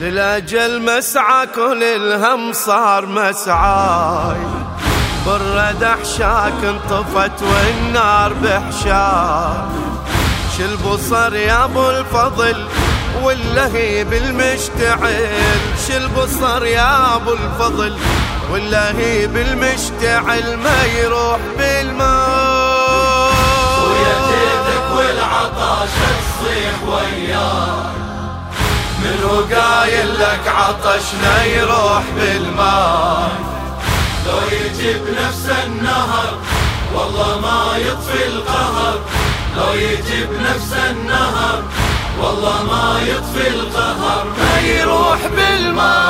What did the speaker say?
للأجل مسعى كل الهم صار مسعاي. برد احشاك انطفت والنار بحشاك شل بصر يا أبو الفضل واللهيب المشتعل شل بصر يا أبو الفضل واللهيب المشتعل ما يروح بالماء ويا جيتك والعطاش تصيح وياك قايل لك عطشنا يروح بالماء. لو يجي بنفس النهر والله ما يطفي القهر. لو يجي بنفس النهر والله ما يطفي القهر. ما يروح بالماء.